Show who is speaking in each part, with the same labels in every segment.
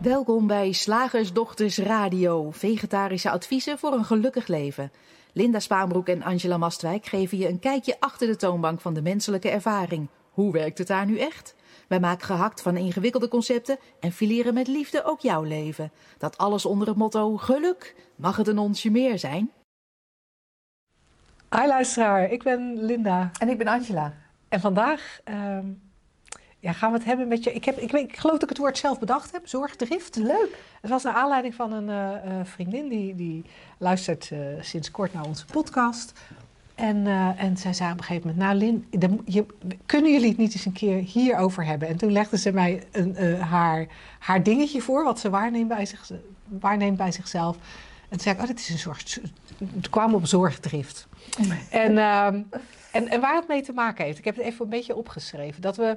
Speaker 1: Welkom bij Slagersdochters Radio, vegetarische adviezen voor een gelukkig leven. Linda Spaanbroek en Angela Mastwijk geven je een kijkje achter de toonbank van de menselijke ervaring. Hoe werkt het daar nu echt? Wij maken gehakt van ingewikkelde concepten en fileren met liefde ook jouw leven. Dat alles onder het motto geluk. Mag het een onsje meer zijn?
Speaker 2: Hi luisteraar, ik ben Linda.
Speaker 3: En ik ben Angela.
Speaker 2: En vandaag ehm, ja, gaan we het hebben met je. Ik, heb, ik, weet, ik geloof dat ik het woord zelf bedacht heb, zorgdrift.
Speaker 3: Leuk.
Speaker 2: Het was naar aanleiding van een eh, eh, vriendin die, die luistert eh, sinds kort naar onze podcast. En, en zij zei op een gegeven moment, nou Lin, je, kunnen jullie het niet eens een keer hierover hebben? En toen legde ze mij een, haar, haar dingetje voor, wat ze waarneemt bij, zich, waarneemt bij zichzelf. En toen zei ik, oh, dit is een soort... Het kwam op zorgdrift. En, ehm, en, en waar het mee te maken heeft, ik heb het even een beetje opgeschreven. Dat we,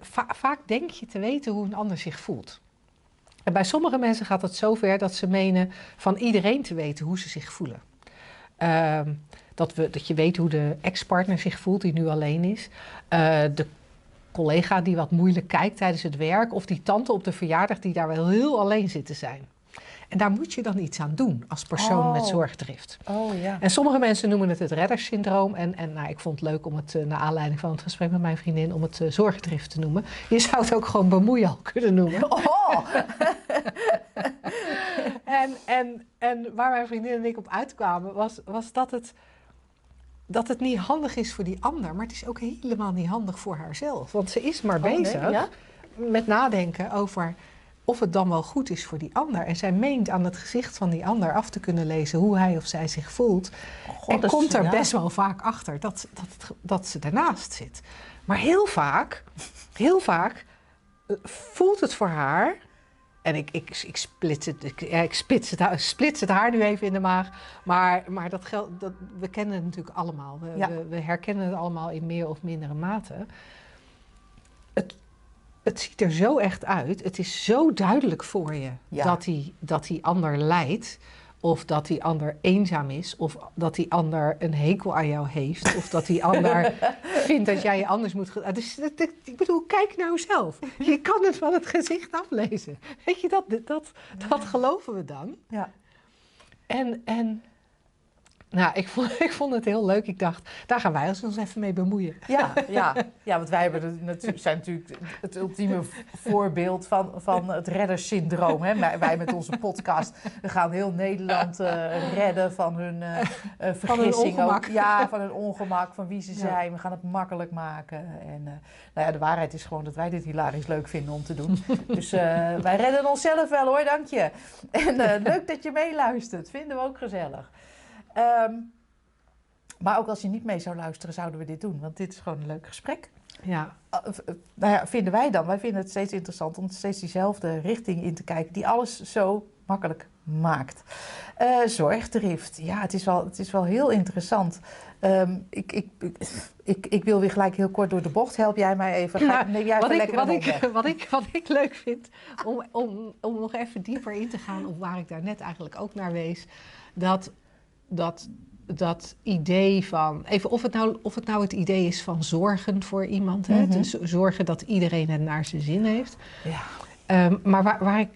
Speaker 2: va- vaak denk je te weten hoe een ander zich voelt. En bij sommige mensen gaat het zover dat ze menen van iedereen te weten hoe ze zich voelen. Ehm, dat, we, dat je weet hoe de ex-partner zich voelt die nu alleen is. Eh, de collega die wat moeilijk kijkt tijdens het werk. Of die tante op de verjaardag die daar wel heel alleen zit te zijn. En daar moet je dan iets aan doen als persoon met
Speaker 3: Oh.
Speaker 2: zorgdrift.
Speaker 3: Oh ja.
Speaker 2: En sommige mensen noemen het het reddersyndroom. En, en nou, ik vond het leuk om het, eh, naar aanleiding van het gesprek met mijn vriendin, om het eh, zorgdrift te noemen. Je zou het ook gewoon bemoeial kunnen noemen.
Speaker 3: Oh,
Speaker 2: En, en, en waar mijn vriendin en ik op uitkwamen, was, was dat, het, dat het niet handig is voor die ander. Maar het is ook helemaal niet handig voor haarzelf. Want ze is maar
Speaker 3: Oh, nee,
Speaker 2: bezig
Speaker 3: ja?
Speaker 2: met nadenken over of het dan wel goed is voor die ander. En zij meent aan het gezicht van die ander af te kunnen lezen hoe hij of zij zich voelt.
Speaker 3: God,
Speaker 2: en komt er
Speaker 3: ja.
Speaker 2: best wel vaak achter dat, dat, dat ze ernaast zit. Maar heel vaak, heel vaak eh, voelt het voor haar. En ik, ik, ik, splits, het, ik, ja, ik splits, het, splits het haar nu even in de maag. Maar, maar dat geldt, dat, we kennen het natuurlijk allemaal. We,
Speaker 3: Ja.
Speaker 2: we, we herkennen het allemaal in meer of mindere mate. Het, het ziet er zo echt uit. Het is zo duidelijk voor je
Speaker 3: Ja.
Speaker 2: dat, die, dat die ander lijdt. Of dat die ander eenzaam is. Of dat die ander een hekel aan jou heeft. Of dat die ander vindt dat jij je anders moet... ge- Dus, dat- dat- ik bedoel, kijk nou zelf. Je kan het van het gezicht aflezen. Weet je, dat, dat, dat geloven we dan.
Speaker 3: Ja.
Speaker 2: En, en nou, ik vond, ik vond het heel leuk. Ik dacht, daar gaan wij ons even mee bemoeien.
Speaker 3: Ja, ja. ja, want wij hebben de, natu- zijn natuurlijk het ultieme voorbeeld van, van het reddersyndroom. Hè? Wij, wij met onze podcast, we gaan heel Nederland eh, redden van hun eh eh, vergissing.
Speaker 2: ongemak.
Speaker 3: Ook, ja, van hun ongemak, van wie ze
Speaker 2: Ja.
Speaker 3: zijn. We gaan het makkelijk maken. En eh, nou ja, de waarheid is gewoon dat wij dit hilarisch leuk vinden om te doen. Dus eh, wij redden onszelf wel hoor, dank je. En eh, leuk dat je meeluistert, vinden we ook gezellig. Ehm, maar ook als je niet mee zou luisteren, zouden we dit doen. Want dit is gewoon een leuk gesprek.
Speaker 2: Ja,
Speaker 3: v- uh, nou ja, vinden wij dan. Wij vinden het steeds interessant om steeds diezelfde richting in te kijken. Die alles zo makkelijk maakt. Eh, zorgdrift. Ja, het is wel, het is wel heel interessant. Ehm, ik, ik, ik, ik, wil weer gelijk heel kort door de bocht. Help jij mij even? Ga, neem jij
Speaker 2: wat, ik, wat, ik, wat ik leuk vind, om, om, om nog even dieper in te gaan op waar ik daar net eigenlijk ook naar wees, dat, dat, dat idee van, even of het, nou, of het nou het idee is van zorgen voor iemand, hè,
Speaker 3: Mhm.
Speaker 2: dus zorgen dat iedereen het naar zijn zin heeft.
Speaker 3: Ja.
Speaker 2: Ehm, maar waar, waar ik,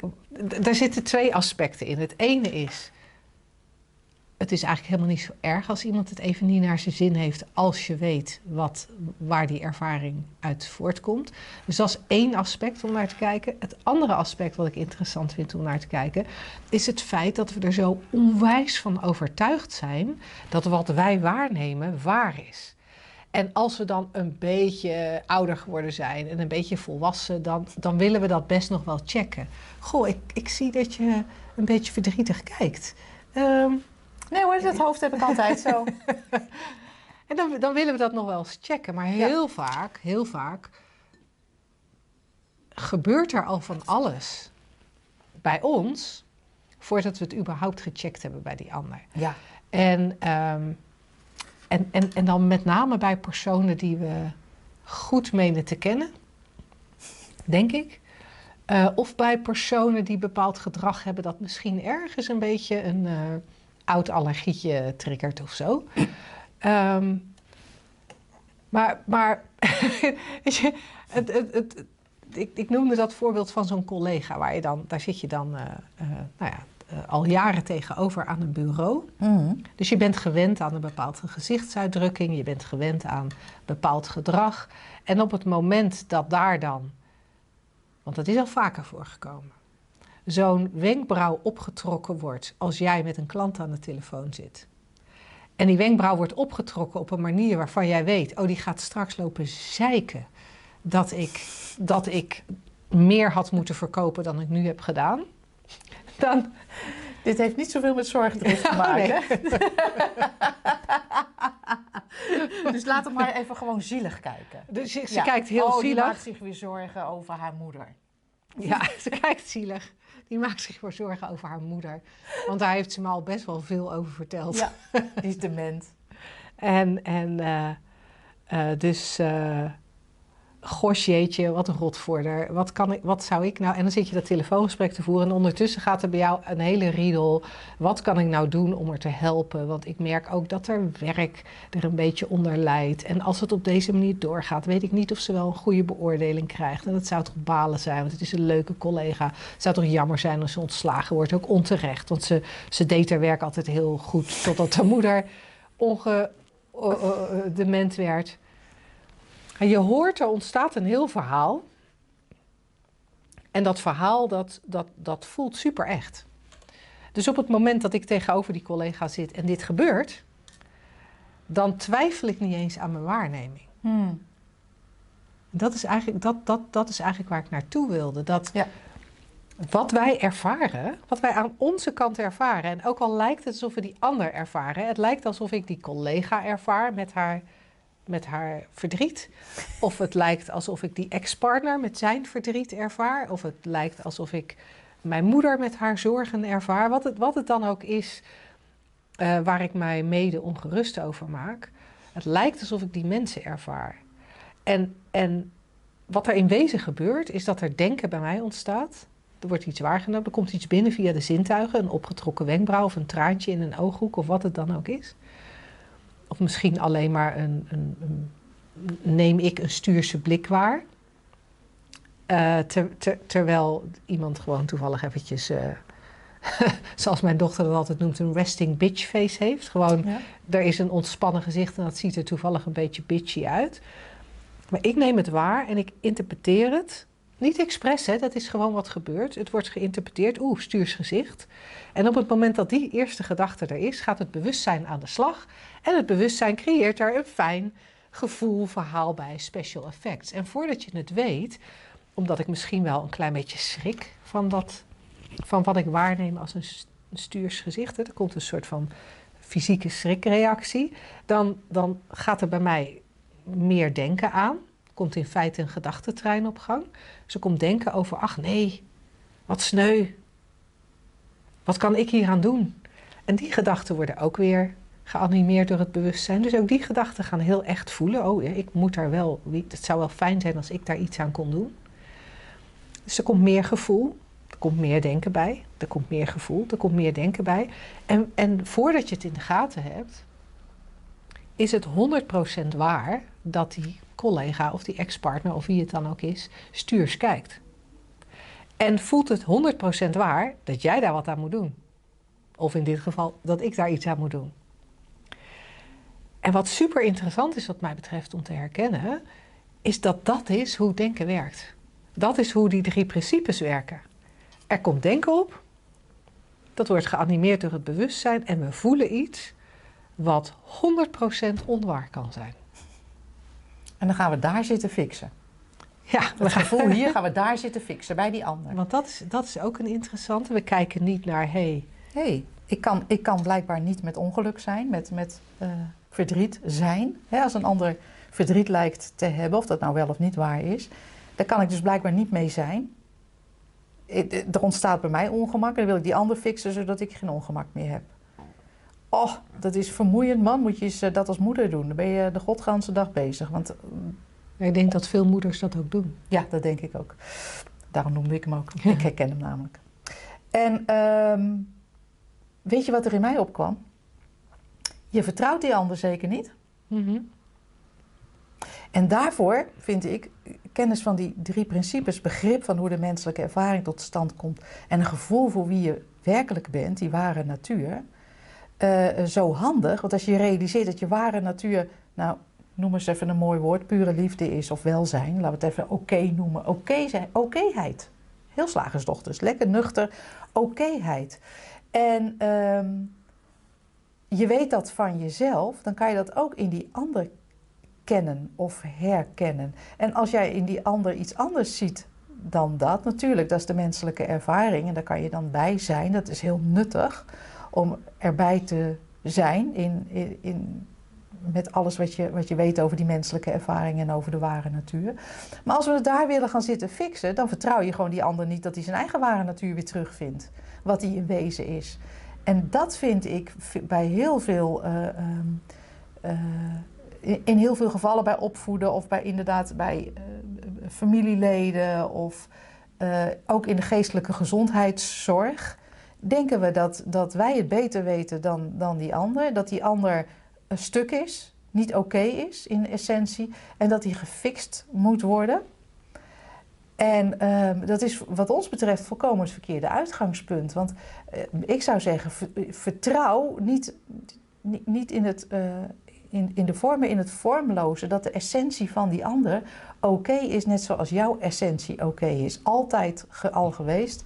Speaker 2: daar zitten twee aspecten in. Het ene is, het is eigenlijk helemaal niet zo erg als iemand het even niet naar zijn zin heeft, als je weet wat, waar die ervaring uit voortkomt. Dus dat is één aspect om naar te kijken. Het andere aspect wat ik interessant vind om naar te kijken, is het feit dat we er zo onwijs van overtuigd zijn dat wat wij waarnemen waar is. En als we dan een beetje ouder geworden zijn en een beetje volwassen, dan, dan willen we dat best nog wel checken. Goh, ik, ik zie dat je een beetje verdrietig kijkt. Ehm,
Speaker 3: Nee hoor, dat hoofd heb ik altijd zo.
Speaker 2: en dan, dan willen we dat nog wel eens checken. Maar heel vaak, heel vaak gebeurt er al van alles bij ons voordat we het überhaupt gecheckt hebben bij die ander.
Speaker 3: Ja.
Speaker 2: En, ehm, en, en, en dan met name bij personen die we goed menen te kennen, denk ik. Eh, of bij personen die bepaald gedrag hebben dat misschien ergens een beetje een eh, oud allergietje triggert of zo. Ehm, maar maar weet je, het, het, het, ik, ik noemde dat voorbeeld van zo'n collega, waar je dan, daar zit je dan eh, eh, nou ja, eh, al jaren tegenover aan een bureau.
Speaker 3: Mhm.
Speaker 2: Dus je bent gewend aan een bepaalde gezichtsuitdrukking, je bent gewend aan bepaald gedrag. En op het moment dat daar dan, want dat is al vaker voorgekomen, zo'n wenkbrauw opgetrokken wordt als jij met een klant aan de telefoon zit. En die wenkbrauw wordt opgetrokken op een manier waarvan jij weet, oh die gaat straks lopen zeiken dat ik, dat ik meer had moeten verkopen dan ik nu heb gedaan. Dan,
Speaker 3: Dit heeft niet zoveel met zorgdrift te
Speaker 2: Oh,
Speaker 3: maken.
Speaker 2: nee.
Speaker 3: Dus laat hem maar even gewoon zielig kijken.
Speaker 2: Dus ze, ze
Speaker 3: Ja.
Speaker 2: kijkt heel
Speaker 3: oh, Die
Speaker 2: zielig.
Speaker 3: maakt zich weer zorgen over haar moeder.
Speaker 2: Ja, ze kijkt zielig. Die maakt zich voor zorgen over haar moeder. Want daar heeft ze me al best wel veel over verteld.
Speaker 3: Ja, die is dement.
Speaker 2: En, en eh, eh, dus, eh gosh jeetje, wat een rotvorder. Wat, kan ik, wat zou ik nou... En dan zit je dat telefoongesprek te voeren... en ondertussen gaat er bij jou een hele riedel... wat kan ik nou doen om er te helpen? Want ik merk ook dat er werk er een beetje onder leidt. En als het op deze manier doorgaat... weet ik niet of ze wel een goede beoordeling krijgt. En dat zou toch balen zijn, want het is een leuke collega. Het zou toch jammer zijn als ze ontslagen wordt, ook onterecht. Want ze, ze deed haar werk altijd heel goed... totdat de moeder onge, dement werd... En je hoort, er ontstaat een heel verhaal. En dat verhaal, dat, dat, dat voelt super echt. Dus op het moment dat ik tegenover die collega zit en dit gebeurt... dan twijfel ik niet eens aan mijn waarneming.
Speaker 3: Hmm.
Speaker 2: Dat is eigenlijk, dat, dat, dat is eigenlijk waar ik naartoe wilde. Dat
Speaker 3: Ja.
Speaker 2: wat wij ervaren, wat wij aan onze kant ervaren... en ook al lijkt het alsof we die ander ervaren... het lijkt alsof ik die collega ervaar met haar, met haar verdriet... of het lijkt alsof ik die ex-partner met zijn verdriet ervaar... of het lijkt alsof ik mijn moeder met haar zorgen ervaar... wat het, wat het dan ook is eh, waar ik mij mede ongerust over maak... het lijkt alsof ik die mensen ervaar... En, en wat er in wezen gebeurt, is dat er denken bij mij ontstaat. Er wordt iets waargenomen, er komt iets binnen via de zintuigen, een opgetrokken wenkbrauw of een traantje in een ooghoek of wat het dan ook is. Of misschien alleen maar een, een, een neem ik een stuurse blik waar. Eh, ter- ter- terwijl iemand gewoon toevallig eventjes, eh, zoals mijn dochter dat altijd noemt, een resting bitch face heeft. Gewoon
Speaker 3: Ja.
Speaker 2: er is een ontspannen gezicht en dat ziet er toevallig een beetje bitchy uit. Maar ik neem het waar en ik interpreteer het. Niet expres, hè, dat is gewoon wat gebeurt. Het wordt geïnterpreteerd, oeh, stuursgezicht. En op het moment dat die eerste gedachte er is, gaat het bewustzijn aan de slag. En het bewustzijn creëert daar een fijn gevoel, verhaal bij, special effects. En voordat je het weet, omdat ik misschien wel een klein beetje schrik van, dat, van wat ik waarneem als een st- een stuursgezicht, er komt een soort van fysieke schrikreactie, dan, dan gaat er bij mij meer denken aan. Komt in feite een gedachtentrein op gang. Er komt denken over, ach nee, wat sneu. Wat kan ik hier aan doen? En die gedachten worden ook weer geanimeerd door het bewustzijn. Dus ook die gedachten gaan heel echt voelen. Oh, ik moet daar wel, het zou wel fijn zijn als ik daar iets aan kon doen. Dus er komt meer gevoel, er komt meer denken bij. Er komt meer gevoel, er komt meer denken bij. En, en voordat je het in de gaten hebt, is het 100% waar dat die collega of die ex-partner of wie het dan ook is, stuurs kijkt. En voelt het 100% waar dat jij daar wat aan moet doen. Of in dit geval dat ik daar iets aan moet doen. En wat super interessant is wat mij betreft om te herkennen, is dat dat is hoe denken werkt. Dat is hoe die drie principes werken. Er komt denken op, dat wordt geanimeerd door het bewustzijn en we voelen iets wat 100% onwaar kan zijn.
Speaker 3: En dan gaan we daar zitten fixen.
Speaker 2: Ja, we
Speaker 3: Het
Speaker 2: gaan
Speaker 3: gevoel hier gaan we daar zitten fixen, bij die ander.
Speaker 2: Want dat is, dat is ook een interessante. We kijken niet naar, hey,
Speaker 3: Hé, hey, ik, kan, ik kan blijkbaar niet met ongeluk zijn, met, met eh, verdriet zijn. Hè, als een ander verdriet lijkt te hebben, of dat nou wel of niet waar is, daar kan ik dus blijkbaar niet mee zijn. Ik- Er ontstaat bij mij ongemak en dan wil ik die ander fixen zodat ik geen ongemak meer heb. Oh, dat is vermoeiend, man. Moet je eens eh, dat als moeder doen. Dan ben je de godganse dag bezig. Want eh,
Speaker 2: ik denk dat veel moeders dat ook doen.
Speaker 3: ja, dat denk ik ook. Daarom noemde ik hem ook. Ik herken hem namelijk. En ehm, weet je wat er in mij opkwam? Je vertrouwt die ander zeker niet.
Speaker 2: Mhm.
Speaker 3: En daarvoor vind ik, kennis van die drie principes, begrip van hoe de menselijke ervaring tot stand komt en een gevoel voor wie je werkelijk bent, die ware natuur, uh, zo handig. Want als je realiseert dat je ware natuur, nou noem eens even een mooi woord, pure liefde is of welzijn, laten we het even oké noemen, oké zijn, okéheid. Heel slagersdochters, lekker nuchter, okéheid. En ehm, je weet dat van jezelf, dan kan je dat ook in die ander kennen of herkennen. En als jij in die ander iets anders ziet dan dat, natuurlijk, dat is de menselijke ervaring en daar kan je dan bij zijn. Dat is heel nuttig om erbij te zijn in, in, met alles wat je, wat je weet over die menselijke ervaring en over de ware natuur. Maar als we het daar willen gaan zitten fixen, dan vertrouw je gewoon die ander niet dat hij zijn eigen ware natuur weer terugvindt. Wat hij in wezen is. En dat vind ik bij heel veel. Uh, in heel veel gevallen bij opvoeden of bij inderdaad bij uh, familieleden of ook in de geestelijke gezondheidszorg. Denken we dat, dat wij het beter weten dan, dan die ander? Dat die ander een stuk is, niet oké is in essentie en dat die gefixt moet worden? En uh, dat is wat ons betreft volkomen het verkeerde uitgangspunt. Want uh, ik zou zeggen, vertrouw niet, niet, in, het, uh, in, in de vormen, in het vormloze, dat de essentie van die ander oké is, net zoals jouw essentie oké is. Altijd al geweest,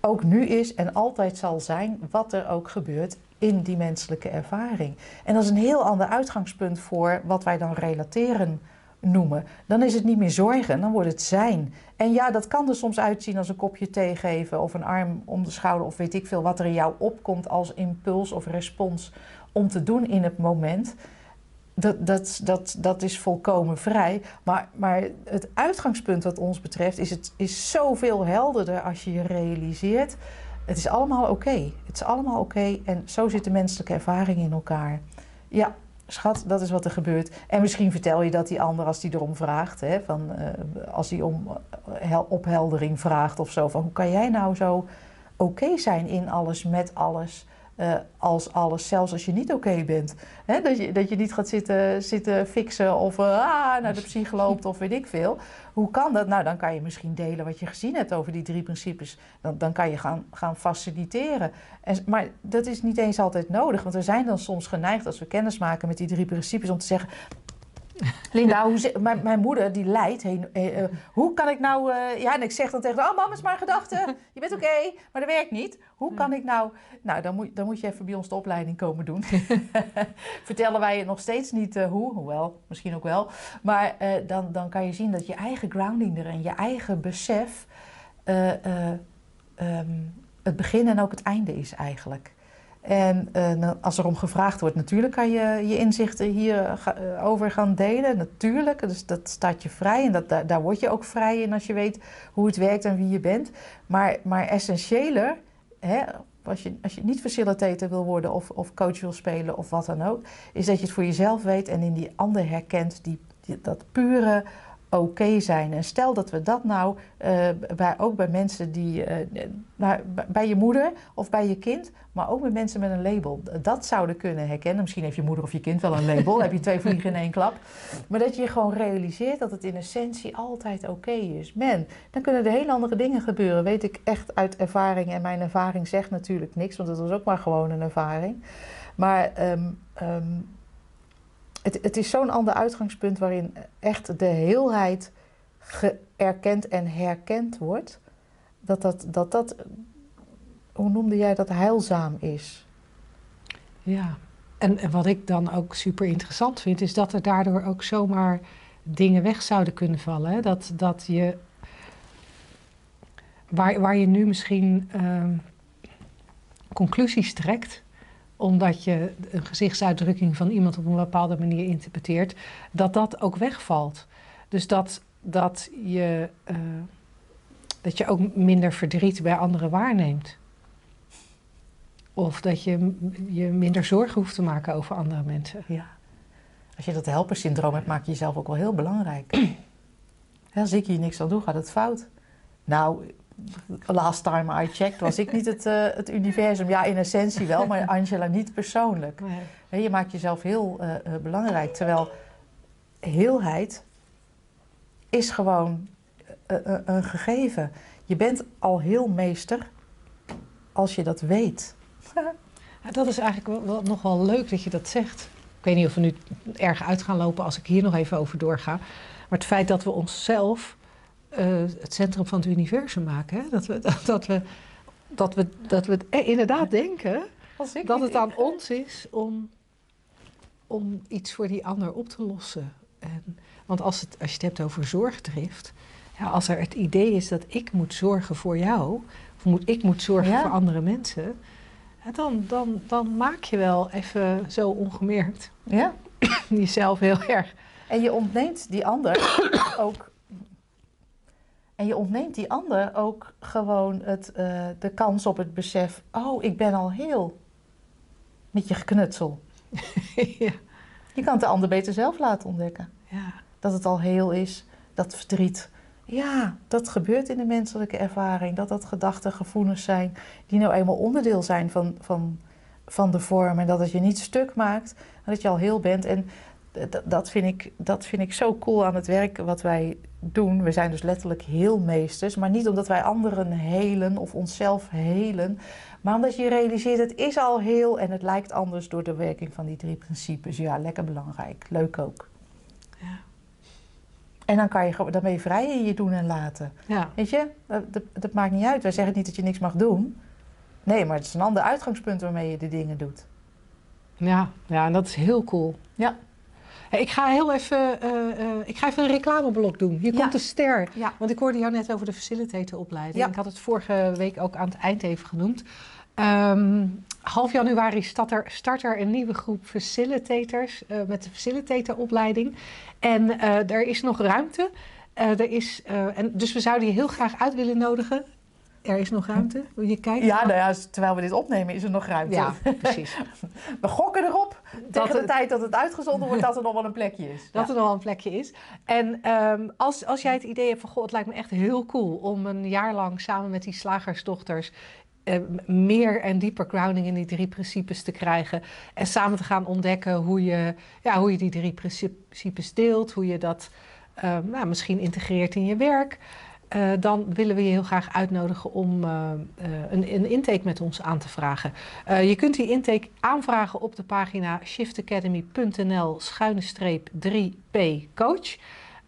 Speaker 3: ook nu is en altijd zal zijn, wat er ook gebeurt in die menselijke ervaring. En dat is een heel ander uitgangspunt voor wat wij dan relateren noemen. Dan is het niet meer zorgen, dan wordt het zijn. En ja, dat kan er soms uitzien als een kopje thee geven of een arm om de schouder of weet ik veel wat er in jou opkomt als impuls of respons om te doen in het moment. Dat, dat, dat, dat is volkomen vrij. Maar, maar het uitgangspunt wat ons betreft is, het, is zoveel helderder als je je realiseert. Het is allemaal oké. Het is allemaal oké. En zo zit de menselijke ervaring in elkaar. Ja, schat, dat is wat er gebeurt. En misschien vertel je dat die ander als die erom vraagt, hè, van, uh, als hij om opheldering vraagt of zo, van hoe kan jij nou zo oké zijn in alles, met alles, uh, als alles, zelfs als je niet oké bent. Hè, dat, je, dat je niet gaat zitten, zitten fixen of uh, ah, naar de psych loopt of weet ik veel. Hoe kan dat? Nou, dan kan je misschien delen wat je gezien hebt over die drie principes. Dan, dan kan je gaan, gaan faciliteren. En, maar dat is niet eens altijd nodig, want we zijn dan soms geneigd als we kennis maken met die drie principes om te zeggen: Linda, mijn, mijn, moeder die lijdt. Eh, uh, hoe kan ik nou... Uh, ja, en ik zeg dan tegen haar... Oh, mama is maar gedachte. Je bent oké, maar dat werkt niet. Hoe kan ik nou... Nou, dan moet, dan moet je even bij ons de opleiding komen doen. Vertellen wij je nog steeds niet hoe. Hoewel, misschien ook wel. Maar dan, dan kan je zien dat je eigen grounding er en je eigen besef... Um, het begin en ook het einde is eigenlijk. En uh, als er om gevraagd wordt, natuurlijk kan je je inzichten hierover uh, gaan delen. Natuurlijk, dus dat staat je vrij en dat, daar, word je ook vrij in als je weet hoe het werkt en wie je bent. Maar, maar essentieeler, hè, als, je, als je niet facilitator wil worden of, of coach wil spelen of wat dan ook, is dat je het voor jezelf weet en in die ander herkent, die dat pure oké zijn. En stel dat we dat nou uh, bij, ook bij mensen die, uh, nou, bij je moeder of bij je kind, maar ook met mensen met een label, dat zouden kunnen herkennen. Misschien heeft je moeder of je kind wel een label, heb je twee vliegen in één klap. Maar dat je gewoon realiseert dat het in essentie altijd oké is. Man, dan kunnen er hele andere dingen gebeuren, weet ik echt uit ervaring. En mijn ervaring zegt natuurlijk niks, want het was ook maar gewoon een ervaring. Maar um, het, is zo'n ander uitgangspunt waarin echt de heelheid erkend en herkend wordt. Dat dat, dat dat, hoe noemde jij dat, heilzaam is.
Speaker 2: Ja, en, wat ik dan ook super interessant vind, is dat er daardoor ook zomaar dingen weg zouden kunnen vallen. Hè? Dat, dat je, waar, waar je nu misschien uh, conclusies trekt, omdat je een gezichtsuitdrukking van iemand op een bepaalde manier interpreteert, dat dat ook wegvalt. Dus dat, dat, je, uh, dat je ook minder verdriet bij anderen waarneemt. Of dat je je minder zorgen hoeft te maken over andere mensen.
Speaker 3: Ja. Als je dat helpersyndroom hebt, maak je jezelf ook wel heel belangrijk. Als ik hier niks aan doe, gaat het fout. Nou, last time I checked was ik niet het, uh, het universum. Ja, in essentie wel, maar Angela niet persoonlijk. Nee. Je maakt jezelf heel uh, belangrijk. Terwijl heelheid is gewoon eh, eh, een gegeven. Je bent al heel meester als je dat weet.
Speaker 2: Ja, dat is eigenlijk wel- nog wel leuk dat je dat zegt. Ik weet niet of we nu erg uit gaan lopen als ik hier nog even over doorga. Maar het feit dat we onszelf eh, het centrum van het universum maken. Hè? Dat, we, dat, we, dat, we, dat we het eh, inderdaad denken dat het aan ons is om, om iets voor die ander op te lossen. En, want als, het, als je het hebt over zorgdrift, ja, als er het idee is dat ik moet zorgen voor jou, of moet, ik moet zorgen
Speaker 3: Ja.
Speaker 2: voor andere mensen, ja, dan, dan, dan maak je wel even zo ongemerkt
Speaker 3: Ja?
Speaker 2: jezelf heel erg.
Speaker 3: En je ontneemt die ander ook. En je ontneemt die ander ook gewoon het, eh, de kans op het besef. Oh, ik ben al heel. Met je geknutsel.
Speaker 2: ja.
Speaker 3: Je kan het de ander beter zelf laten ontdekken.
Speaker 2: Ja.
Speaker 3: Dat het al heel is, dat verdriet. Ja, dat gebeurt in de menselijke ervaring. Dat dat gedachten, gevoelens zijn die nou eenmaal onderdeel zijn van, van, van de vorm. En dat het je niet stuk maakt, maar dat je al heel bent. En dat vind, ik, dat vind ik zo cool aan het werk wat wij doen. We zijn dus letterlijk heelmeesters. Maar niet omdat wij anderen helen of onszelf helen. Maar omdat je realiseert, het is al heel en het lijkt anders door de werking van die drie principes. Ja, lekker belangrijk. Leuk ook.
Speaker 2: Ja.
Speaker 3: En dan, kan je, dan ben je vrij in je doen en laten.
Speaker 2: Ja.
Speaker 3: Weet je, dat, dat, dat maakt niet uit. Wij zeggen niet dat je niks mag doen. Nee, maar het is een ander uitgangspunt waarmee je de dingen doet.
Speaker 2: Ja, ja, en dat is heel cool.
Speaker 3: Ja.
Speaker 2: Hey, Ik ga heel even, eh, eh, ik ga even een reclameblok doen. Hier
Speaker 3: Ja.
Speaker 2: komt de ster.
Speaker 3: Ja.
Speaker 2: Want ik hoorde jou net over de facilitatoropleiding.
Speaker 3: Ja.
Speaker 2: Ik had het vorige week ook aan het eind even genoemd. Ehm, half januari start er, start er een nieuwe groep facilitators eh, met de facilitatoropleiding. En er is nog ruimte. Er is, en, dus we zouden je heel graag uit willen nodigen. Er is nog ruimte. Wil je kijken?
Speaker 3: Ja, nou ja, terwijl we dit opnemen is er nog ruimte.
Speaker 2: Ja, precies.
Speaker 3: We gokken erop
Speaker 2: Dat
Speaker 3: tegen de tijd dat het uitgezonden wordt dat er nog wel een plekje is.
Speaker 2: Dat
Speaker 3: Ja.
Speaker 2: er nog wel een plekje is. En ehm, als, als jij het idee hebt van... Goh, het lijkt me echt heel cool om een jaar lang samen met die slagersdochters... eh, m- meer en dieper grounding in die drie principes te krijgen. En samen te gaan ontdekken hoe je, ja, hoe je die drie principes deelt. Hoe je dat eh, nou, misschien integreert in je werk. Eh, dan willen we je heel graag uitnodigen om eh, eh, een, een intake met ons aan te vragen. Je kunt die intake aanvragen op de pagina shiftacademy.nl schuine streep 3p coach.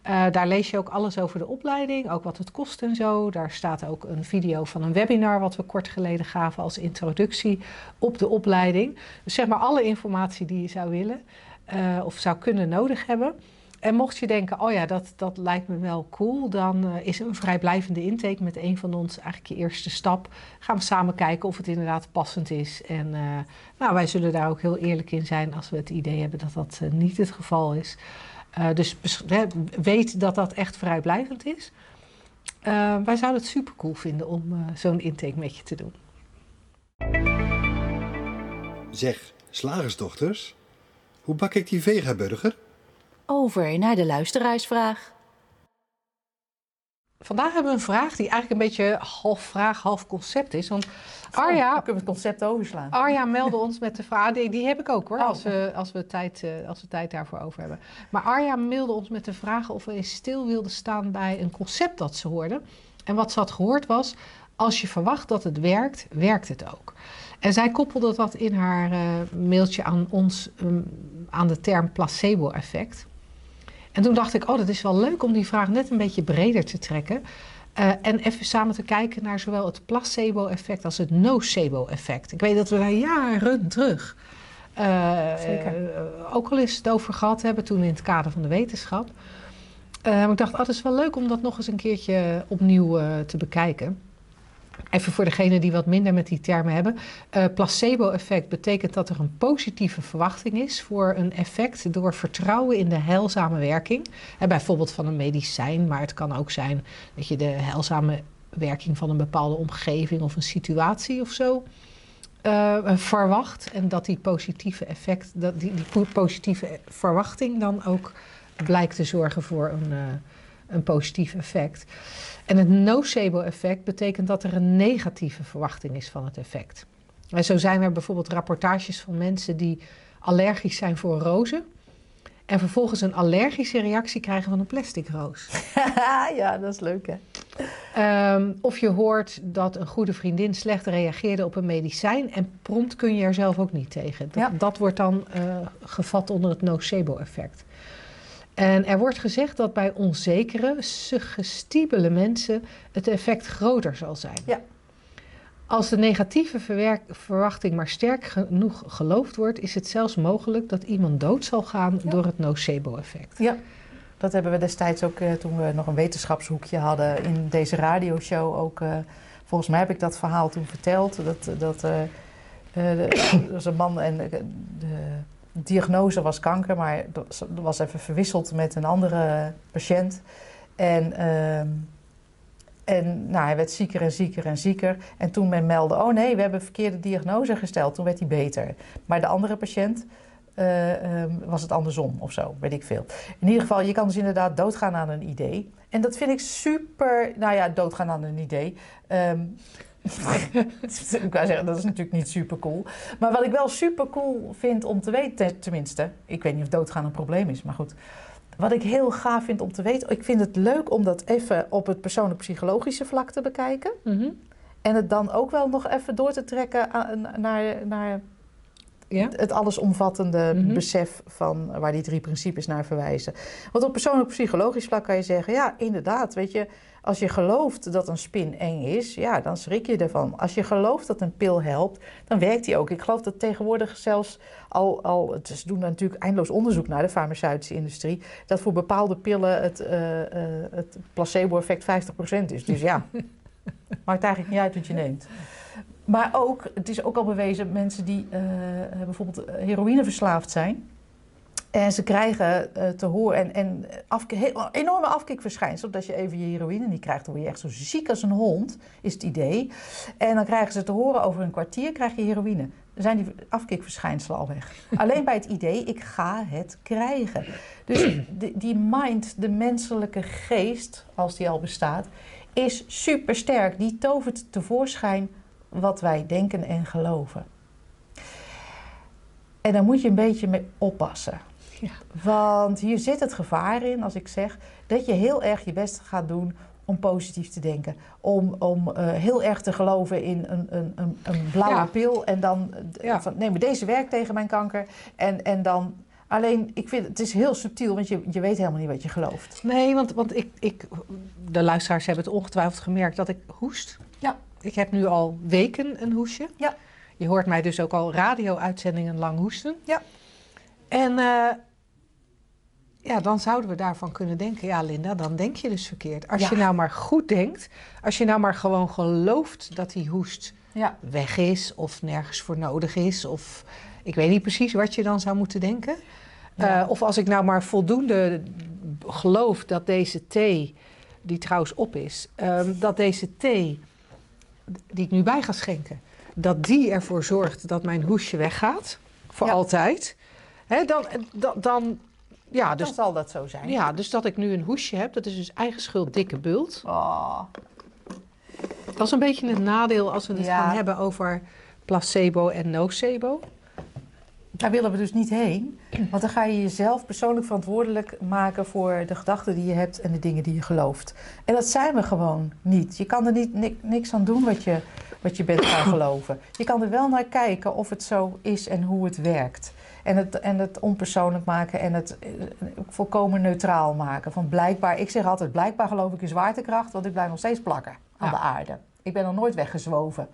Speaker 2: Eh, daar lees je ook alles over de opleiding, ook wat het kost en zo. Daar staat ook een video van een webinar wat we kort geleden gaven als introductie op de opleiding. Dus zeg maar alle informatie die je zou willen of zou kunnen nodig hebben. En mocht je denken, oh ja, dat, dat lijkt me wel cool, dan eh, is een vrijblijvende intake met een van ons eigenlijk je eerste stap. Gaan we samen kijken of het inderdaad passend is. En eh, nou, wij zullen daar ook heel eerlijk in zijn als we het idee hebben dat dat eh, niet het geval is. Dus weet dat dat echt vrijblijvend is. Wij zouden het super cool vinden om zo'n intake met je te doen.
Speaker 4: Zeg, slagersdochters, hoe bak ik die vegaburger?
Speaker 1: Over naar de luisteraarsvraag.
Speaker 2: Vandaag hebben we een vraag die eigenlijk een beetje half vraag, half concept is. Want
Speaker 3: Oh,
Speaker 2: Arja,
Speaker 3: kunnen we het concept overslaan.
Speaker 2: Arja meldde ons met de vraag, die, die heb ik ook hoor,
Speaker 3: Oh.
Speaker 2: als, we, als, we tijd, eh, als we tijd daarvoor over hebben. Maar Arja mailde ons met de vraag of we eens stil wilden staan bij een concept dat ze hoorde. En wat ze had gehoord was, als je verwacht dat het werkt, werkt het ook. En zij koppelde dat in haar eh, mailtje aan ons ehm, aan de term placebo-effect. En toen dacht ik, oh, dat is wel leuk om die vraag net een beetje breder te trekken. Eh, en even samen te kijken naar zowel het placebo-effect als het nocebo-effect. Ik weet dat we daar jaren terug eh,
Speaker 3: Zeker.
Speaker 2: eh, ook al eens het over gehad hebben, toen in het kader van de wetenschap. Maar ik dacht, oh, het is wel leuk om dat nog eens een keertje opnieuw te bekijken. Even voor degenen die wat minder met die termen hebben. Eh, placebo-effect betekent dat er een positieve verwachting is voor een effect door vertrouwen in de heilzame werking. Hè, bijvoorbeeld van een medicijn, maar het kan ook zijn dat je de heilzame werking van een bepaalde omgeving of een situatie of zo eh, verwacht. En dat die positieve effect, dat die, die po- positieve verwachting dan ook blijkt te zorgen voor een, eh, een positief effect. En het nocebo-effect betekent dat er een negatieve verwachting is van het effect. En zo zijn er bijvoorbeeld rapportages van mensen die allergisch zijn voor rozen. En vervolgens een allergische reactie krijgen van een plastic roos.
Speaker 3: ja, dat is leuk hè.
Speaker 2: Ehm, of je hoort dat een goede vriendin slecht reageerde op een medicijn en prompt kun je er zelf ook niet tegen. Dat,
Speaker 3: Ja.
Speaker 2: dat wordt dan eh, gevat onder het nocebo-effect. En er wordt gezegd dat bij onzekere, suggestibele mensen het effect groter zal zijn.
Speaker 3: Ja.
Speaker 2: Als de negatieve verwachting maar sterk genoeg geloofd wordt, is het zelfs mogelijk dat iemand dood zal gaan
Speaker 3: Ja.
Speaker 2: door het nocebo-effect.
Speaker 3: Ja, dat hebben we destijds ook eh, toen we nog een wetenschapshoekje hadden in deze radioshow ook. eh, volgens mij heb ik dat verhaal toen verteld. Dat, dat eh, eh, er was een man en de, de diagnose was kanker, maar dat was even verwisseld met een andere patiënt. En, ehm, en nou, hij werd zieker en zieker en zieker. En toen men meldde, oh nee, we hebben een verkeerde diagnose gesteld. Toen werd hij beter. Maar de andere patiënt, eh, ehm, was het andersom of zo, weet ik veel. In ieder geval, je kan dus inderdaad doodgaan aan een idee. En dat vind ik super, nou ja, doodgaan aan een idee. Ehm, ik wou zeggen, dat is natuurlijk niet super cool. Maar wat ik wel super cool vind om te weten, tenminste, ik weet niet of doodgaan een probleem is, maar goed. Wat ik heel gaaf vind om te weten, ik vind het leuk om dat even op het persoonlijk-psychologische vlak te bekijken.
Speaker 2: Mhm.
Speaker 3: En het dan ook wel nog even door te trekken naar, naar
Speaker 2: Ja?
Speaker 3: het allesomvattende
Speaker 2: Mhm.
Speaker 3: besef van waar die drie principes naar verwijzen. Want op persoonlijk psychologisch vlak kan je zeggen, ja, inderdaad, weet je, als je gelooft dat een spin eng is, ja, dan schrik je ervan. Als je gelooft dat een pil helpt, dan werkt die ook. Ik geloof dat tegenwoordig zelfs al, al het- ze doen natuurlijk eindeloos onderzoek naar de farmaceutische industrie, dat voor bepaalde pillen het, eh, het placebo-effect 50% is. Dus ja, maakt eigenlijk niet uit wat je neemt. Maar ook, het is ook al bewezen, mensen die eh, bijvoorbeeld heroïneverslaafd zijn. En ze krijgen eh, te horen en, en afke- heel- enorme afkikverschijnsel. Dat je even je heroïne niet krijgt, dan word je echt zo ziek als een hond, is het idee. En dan krijgen ze te horen over een kwartier krijg je heroïne. Dan zijn die afkikverschijnselen al weg. Alleen bij het idee, ik ga het krijgen. Dus die, die mind, de menselijke geest, als die al bestaat, is supersterk. Die tovert tevoorschijn wat wij denken en geloven. En daar moet je een beetje mee oppassen.
Speaker 2: Ja.
Speaker 3: Want hier zit het gevaar in, als ik zeg, dat je heel erg je best gaat doen om positief te denken. Om, om eh, heel erg te geloven in een, een, een, een blauwe
Speaker 2: Ja.
Speaker 3: pil. En dan eh,
Speaker 2: Ja.
Speaker 3: van, nee, maar deze werkt tegen mijn kanker. En, en dan, alleen, ik vind het is heel subtiel, want je, je weet helemaal niet wat je gelooft.
Speaker 2: Nee, want, want ik, ik, de luisteraars hebben het ongetwijfeld gemerkt dat ik hoest. Ik heb nu al weken een hoesje.
Speaker 3: Ja.
Speaker 2: Je hoort mij dus ook al radio-uitzendingen lang hoesten.
Speaker 3: Ja.
Speaker 2: En eh, ja, dan zouden we daarvan kunnen denken, ja Linda, dan denk je dus verkeerd. Als
Speaker 3: Ja.
Speaker 2: je nou maar goed denkt, als je nou maar gewoon gelooft dat die hoest
Speaker 3: Ja.
Speaker 2: weg is of nergens voor nodig is. Of ik weet niet precies wat je dan zou moeten denken.
Speaker 3: Ja.
Speaker 2: Eh, of als ik nou maar voldoende geloof dat deze thee, die trouwens op is, ehm, dat deze thee die ik nu bij ga schenken, dat die ervoor zorgt dat mijn hoesje weggaat. Voor
Speaker 3: Ja.
Speaker 2: altijd. Hè, dan, dan, dan, ja, dus,
Speaker 3: dan zal dat zo zijn.
Speaker 2: ja, dus dat ik nu een hoesje heb, dat is dus eigen schuld dikke bult.
Speaker 3: Oh,
Speaker 2: Dat is een beetje het nadeel als we het
Speaker 3: Ja.
Speaker 2: gaan hebben over placebo en nocebo.
Speaker 3: Daar willen we dus niet heen. Want dan ga je jezelf persoonlijk verantwoordelijk maken voor de gedachten die je hebt en de dingen die je gelooft. En dat zijn we gewoon niet. Je kan er niet, ni- niks aan doen wat je, wat je bent gaan geloven. Je kan er wel naar kijken of het zo is en hoe het werkt. En het, en het onpersoonlijk maken en het eh, volkomen neutraal maken. Van blijkbaar, ik zeg altijd, blijkbaar geloof ik in zwaartekracht, want ik blijf nog steeds plakken aan
Speaker 2: Ja.
Speaker 3: de aarde. Ik ben nog nooit weggezwoven.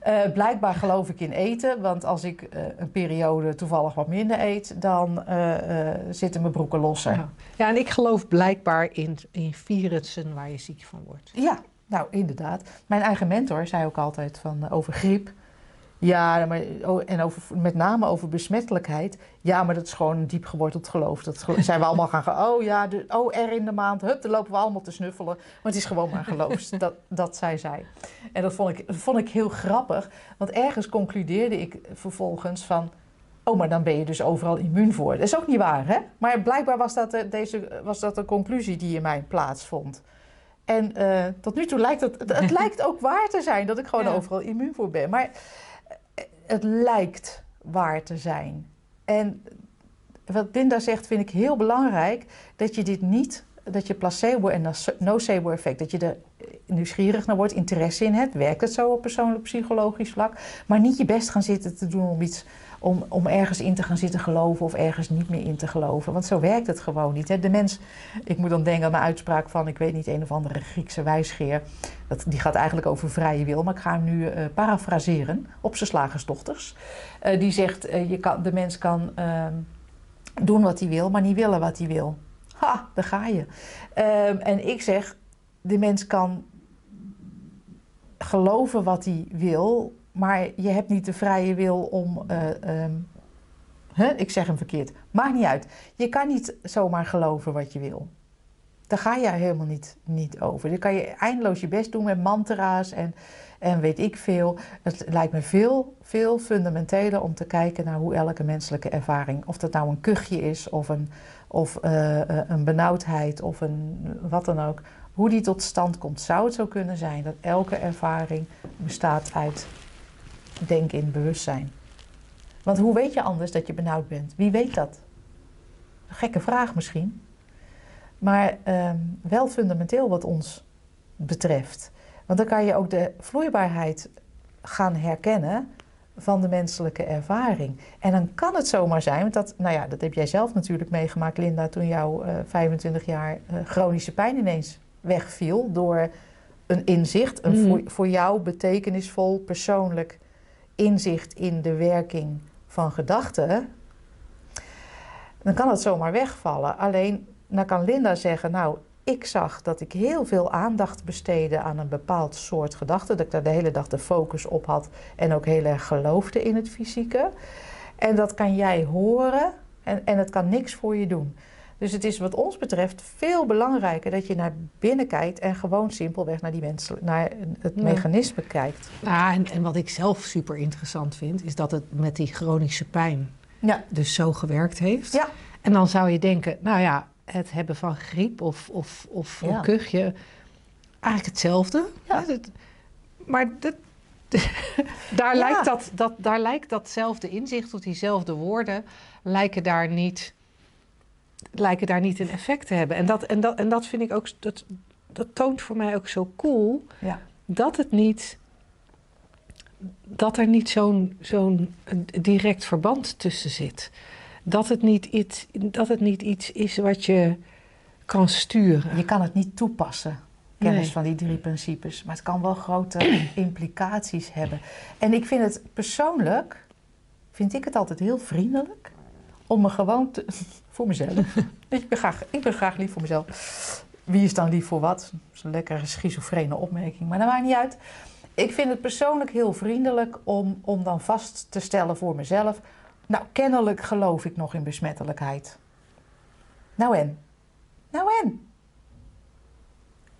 Speaker 3: Eh, blijkbaar geloof ik in eten, want als ik eh, een periode toevallig wat minder eet, dan eh, zitten mijn broeken losser.
Speaker 2: Ja. ja, en ik geloof blijkbaar in, in virussen waar je ziek van wordt.
Speaker 3: Ja, nou inderdaad. Mijn eigen mentor zei ook altijd van, over griep. Ja, maar, oh, en over, met name over besmettelijkheid. Ja, maar dat is gewoon een diep geworteld geloof. Dat zijn we allemaal gaan gaan. Oh ja, de, oh er in de maand. Hup, dan lopen we allemaal te snuffelen. Maar het is gewoon maar geloof. dat, dat zei zij. En dat vond ik, dat vond ik heel grappig. Want ergens concludeerde ik vervolgens van... Oh, maar dan ben je dus overal immuun voor. Dat is ook niet waar, hè? Maar blijkbaar was dat, de, deze, was dat een conclusie die in mijn plaatsvond. En eh, tot nu toe lijkt het... Het lijkt ook waar te zijn dat ik gewoon
Speaker 2: Ja.
Speaker 3: overal immuun voor ben. Maar eh, het lijkt waar te zijn. En wat Linda zegt, vind ik heel belangrijk. Dat je dit niet, dat je placebo en nocebo effect, dat je er nieuwsgierig naar wordt, interesse in hebt. Werkt het zo op persoonlijk psychologisch vlak? Maar niet je best gaan zitten te doen om iets om, om ergens in te gaan zitten geloven of ergens niet meer in te geloven. Want zo werkt het gewoon niet. Hè? De mens, ik moet dan denken aan een uitspraak van, ik weet niet, een of andere Griekse wijsgeer. Dat, die gaat eigenlijk over vrije wil, maar ik ga hem nu uh, parafraseren op zijn slagersdochters. Uh, die zegt, uh, je kan, de mens kan ehm, doen wat hij wil, maar niet willen wat hij wil. Ha, daar ga je. Ehm, en ik zeg, de mens kan geloven wat hij wil, maar je hebt niet de vrije wil om. Uh, ik zeg hem verkeerd. Maakt niet uit. Je kan niet zomaar geloven wat je wil. Daar ga je helemaal niet, niet over. Dan kan je eindeloos je best doen met mantra's en, en weet ik veel. Het lijkt me veel, veel fundamenteler om te kijken naar hoe elke menselijke ervaring, of dat nou een kuchje is of een, of, uh, een benauwdheid of een wat dan ook, hoe die tot stand komt. Zou het zo kunnen zijn dat elke ervaring bestaat uit denken in bewustzijn. Want hoe weet je anders dat je benauwd bent? Wie weet dat? Een gekke vraag misschien. Maar ehm, wel fundamenteel wat ons betreft. Want dan kan je ook de vloeibaarheid gaan herkennen van de menselijke ervaring. En dan kan het zomaar zijn, want dat, nou ja, dat heb jij zelf natuurlijk meegemaakt, Linda, toen jouw uh, 25 jaar uh, chronische pijn ineens wegviel door een inzicht, een mm. voor, voor jou betekenisvol persoonlijk inzicht in de werking van gedachten, dan kan het zomaar wegvallen. Alleen, dan kan Linda zeggen, nou, ik zag dat ik heel veel aandacht besteedde aan een bepaald soort gedachte, dat ik daar de hele dag de focus op had en ook heel erg geloofde in het fysieke. En dat kan jij horen en, en het kan niks voor je doen. Dus het is wat ons betreft veel belangrijker dat je naar binnen kijkt en gewoon simpelweg naar, die mensen, naar het mechanisme kijkt.
Speaker 2: Ja, en, en wat ik zelf super interessant vind, is dat het met die chronische pijn ja. dus zo gewerkt heeft. Ja. En dan zou je denken, nou ja, het hebben van griep of, of, of ja. een kuchje, eigenlijk hetzelfde. Ja. maar dat, daar, lijkt dat, dat, daar lijkt datzelfde inzicht of diezelfde woorden lijken daar niet lijken daar niet een effect te hebben. En dat, en dat, en dat vind ik ook, dat, dat toont voor mij ook zo cool. Ja. Dat het niet, dat er niet zo'n zo'n direct verband tussen zit. Dat het, niet iets, dat het niet iets is wat je kan sturen.
Speaker 3: Je kan het niet toepassen, kennis van die drie principes. Maar het kan wel grote implicaties hebben. En ik vind het persoonlijk, vind ik het altijd heel vriendelijk om me gewoon te, voor mezelf. ik, ben graag, ik ben graag lief voor mezelf. Wie is dan lief voor wat? Dat is een lekkere schizofrene opmerking, maar dat maakt niet uit. Ik vind het persoonlijk heel vriendelijk om, om dan vast te stellen voor mezelf. Nou, kennelijk geloof ik nog in besmettelijkheid. Nou en? Nou en?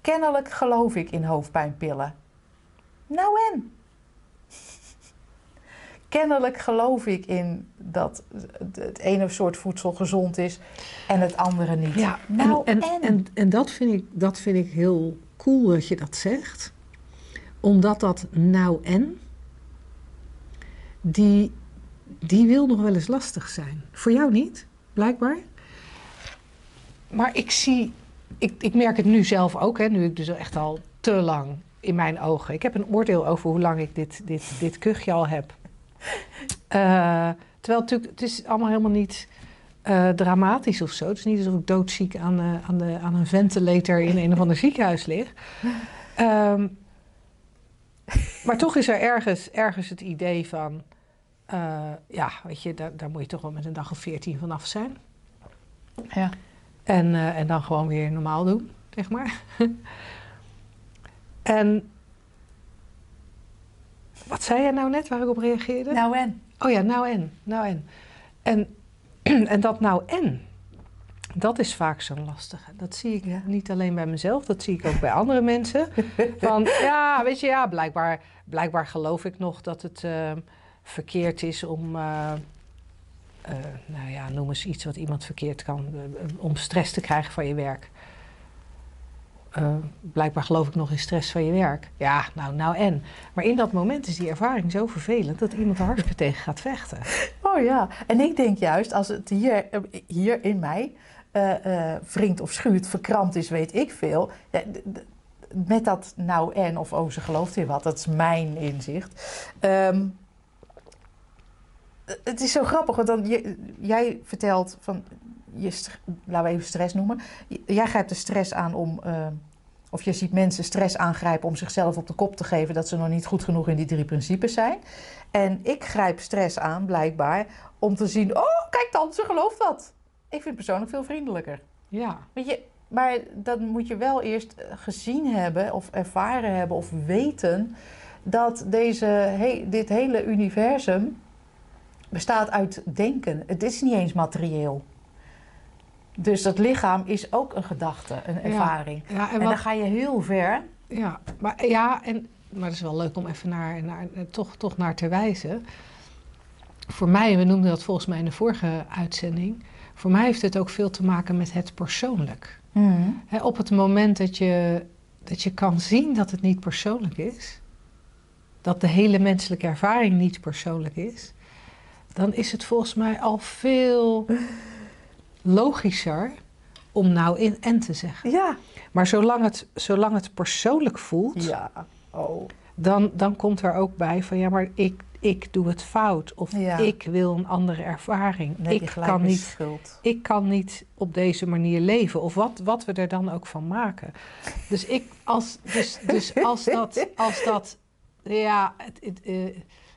Speaker 3: Kennelijk geloof ik in hoofdpijnpillen. Nou en? Kennelijk geloof ik in dat het ene soort voedsel gezond is en het andere niet.
Speaker 2: Ja, nou, en, en, en, en, dat, vind ik, dat vind ik heel cool dat je dat zegt. Omdat dat nou en, die, die wil nog wel eens lastig zijn. Voor jou niet, blijkbaar. Maar ik zie, ik, ik merk het nu zelf ook, hè, nu ik dus echt al te lang in mijn ogen. Ik heb een oordeel over hoe lang ik dit, dit, dit kuchje al heb. Uh, terwijl natuurlijk, het is allemaal helemaal niet uh, dramatisch of zo. Het is niet alsof ik doodziek aan, uh, aan, de, aan een ventilator in een of ander ziekenhuis lig. Um, maar toch is er ergens, ergens het idee van... ja, weet je, daar, daar moet je toch wel met een dag of veertien vanaf zijn. Ja. En, en dan gewoon weer normaal doen, zeg maar. en wat zei je nou net waar ik op reageerde?
Speaker 3: Nou en.
Speaker 2: Oh ja, nou en. Nou en. En, en dat nou en, dat is vaak zo'n lastige. Dat zie ik niet alleen bij mezelf, dat zie ik ook bij andere mensen. Van ja, weet je, ja, blijkbaar, blijkbaar geloof ik nog dat het uh, verkeerd is om. Uh, uh, nou ja, noem eens iets wat iemand verkeerd kan. om stress te krijgen van je werk. Uh, blijkbaar geloof ik nog in stress van je werk. Ja, nou, nou en. Maar in dat moment is die ervaring zo vervelend dat iemand er tegen gaat vechten.
Speaker 3: Oh, ja, en ik denk juist als het hier, eh, hier in mij uh, wringt of schuurt, verkrampt is, weet ik veel. Ja, met dat nou en of oh, ze gelooft in wat, dat is mijn inzicht. Um, het is zo grappig, want dan, jij vertelt van, je, laten we even stress noemen. Jij grijpt de stress aan om, uh, of je ziet mensen stress aangrijpen om zichzelf op de kop te geven dat ze nog niet goed genoeg in die drie principes zijn. En ik grijp stress aan, blijkbaar, om te zien, oh, kijk dan, ze gelooft dat. Ik vind het persoonlijk veel vriendelijker.
Speaker 2: Ja.
Speaker 3: Weet je, maar dan moet je wel eerst gezien hebben of ervaren hebben of weten dat deze, he, dit hele universum bestaat uit denken. Het is niet eens materieel. Dus dat lichaam is ook een gedachte, een ervaring. Ja, ja, en, en dan ga je heel ver.
Speaker 2: Ja, maar, ja en, maar het is wel leuk om even naar, naar, toch, toch naar te wijzen. Voor mij, we noemden dat volgens mij in de vorige uitzending. Voor mij heeft het ook veel te maken met het persoonlijk. Mm. op het moment dat je, dat je kan zien dat het niet persoonlijk is, dat de hele menselijke ervaring niet persoonlijk is, dan is het volgens mij al veel logischer om nou in en te zeggen.
Speaker 3: Ja.
Speaker 2: Maar zolang het, zolang het persoonlijk voelt,
Speaker 3: ja. oh.
Speaker 2: dan, dan komt er ook bij van ja, maar ik, ik doe het fout. Of ik wil een andere ervaring.
Speaker 3: Nee,
Speaker 2: ik, kan niet, schuld. ik kan niet op deze manier leven. Of wat, wat we er dan ook van maken. Dus, ik, als, dus, dus als, dat, als dat, ja, het, het, uh,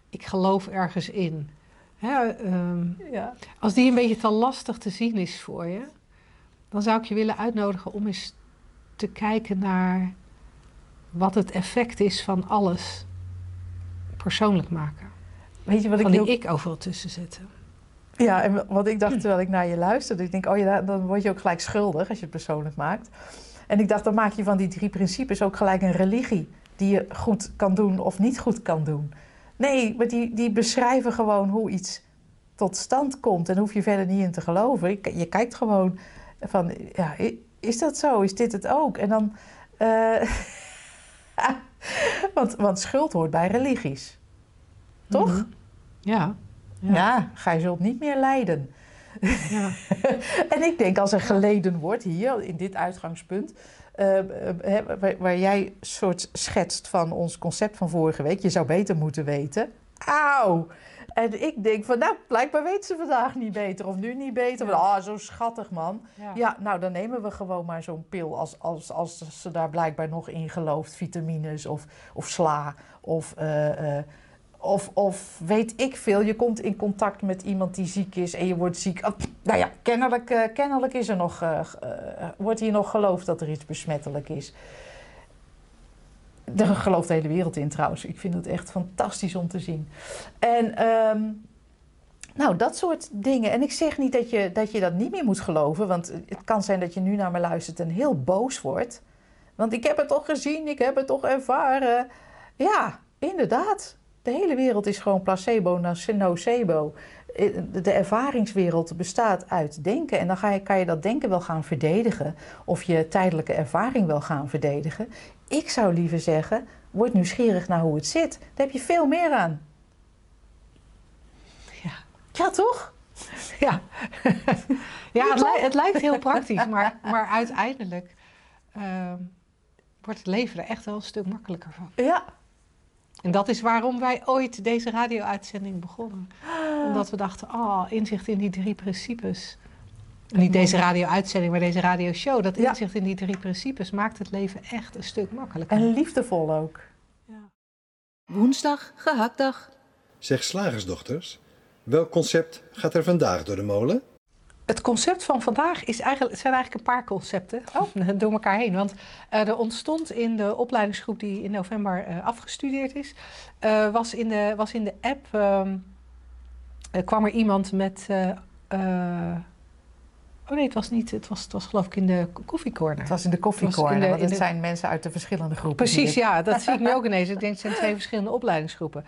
Speaker 2: ik geloof ergens in. Hè, um, ja. Als die een beetje te lastig te zien is voor je, dan zou ik je willen uitnodigen om eens te kijken naar wat het effect is van alles persoonlijk maken.
Speaker 3: Weet je wat
Speaker 2: van
Speaker 3: ik
Speaker 2: die ik overal tussen zetten.
Speaker 3: Ja, en wat ik dacht terwijl ik naar je luisterde, ik denk, oh ja, dan word je ook gelijk schuldig als je het persoonlijk maakt. En ik dacht, dan maak je van die drie principes ook gelijk een religie die je goed kan doen of niet goed kan doen. Nee, maar die, die beschrijven gewoon hoe iets tot stand komt. En hoef je verder niet in te geloven. Je, kijkt gewoon van, ja, is dat zo? Is dit het ook? En dan... Uh, want, want schuld hoort bij religies. Toch? Mhm.
Speaker 2: ja,
Speaker 3: ja. Ja, gij zult niet meer lijden. Ja. en ik denk als er geleden wordt hier, in dit uitgangspunt... Uh, waar, waar, jij soort schetst van ons concept van vorige week. Je zou beter moeten weten. Auw! En ik denk van, nou, blijkbaar weet ze vandaag niet beter of nu niet beter. Ah, zo schattig man. Ja. ja. nou, dan nemen we gewoon maar zo'n pil als, als, als ze daar blijkbaar nog in gelooft. Vitamines of, of sla of... Uh, uh, of, of weet ik veel, je komt in contact met iemand die ziek is en je wordt ziek. Oh, nou ja, kennelijk, uh, kennelijk is er nog, uh, wordt hier nog geloofd dat er iets besmettelijk is. Daar gelooft de hele wereld in trouwens. Ik vind het echt fantastisch om te zien. En um, nou, dat soort dingen. En ik zeg niet dat je, dat je dat niet meer moet geloven. Want het kan zijn dat je nu naar me luistert en heel boos wordt. Want ik heb het toch gezien, ik heb het toch ervaren. Ja, inderdaad. De hele wereld is gewoon placebo, nocebo. De ervaringswereld bestaat uit denken. En dan ga je, kan je dat denken wel gaan verdedigen. Of je tijdelijke ervaring wel gaan verdedigen. Ik zou liever zeggen, word nieuwsgierig naar hoe het zit. Daar heb je veel meer aan.
Speaker 2: Ja.
Speaker 3: Ja, toch?
Speaker 2: Ja, ja het, li het, lijkt heel praktisch, maar, maar uiteindelijk uh, wordt het leven er echt wel een stuk makkelijker van.
Speaker 3: Ja,
Speaker 2: en dat is waarom wij ooit deze radio-uitzending begonnen. Omdat we dachten, oh, inzicht in die drie principes. Niet deze radio-uitzending, maar deze radio-show. Dat inzicht in die drie principes maakt het leven echt een stuk makkelijker.
Speaker 3: En liefdevol ook. Ja.
Speaker 1: Woensdag, gehaktdag.
Speaker 4: Zeg slagersdochters, welk concept gaat er vandaag door de molen?
Speaker 2: Het concept van vandaag is eigenlijk, zijn eigenlijk een paar concepten oh. door elkaar heen. Want uh, er ontstond in de opleidingsgroep die in november uh, afgestudeerd is, uh, was, in de, was in de app, ehm, kwam er iemand met. oh nee, het was niet, het was, het was geloof ik in de koffiecorner.
Speaker 3: Het was in de koffiecorner, want het de... zijn mensen uit de verschillende groepen.
Speaker 2: Precies, ja, dat zie ik nu ook ineens. Ik denk het zijn twee verschillende opleidingsgroepen.